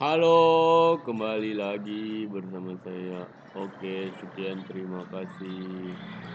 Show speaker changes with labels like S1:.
S1: Halo, kembali lagi bersama saya. Oke, sekian terima kasih.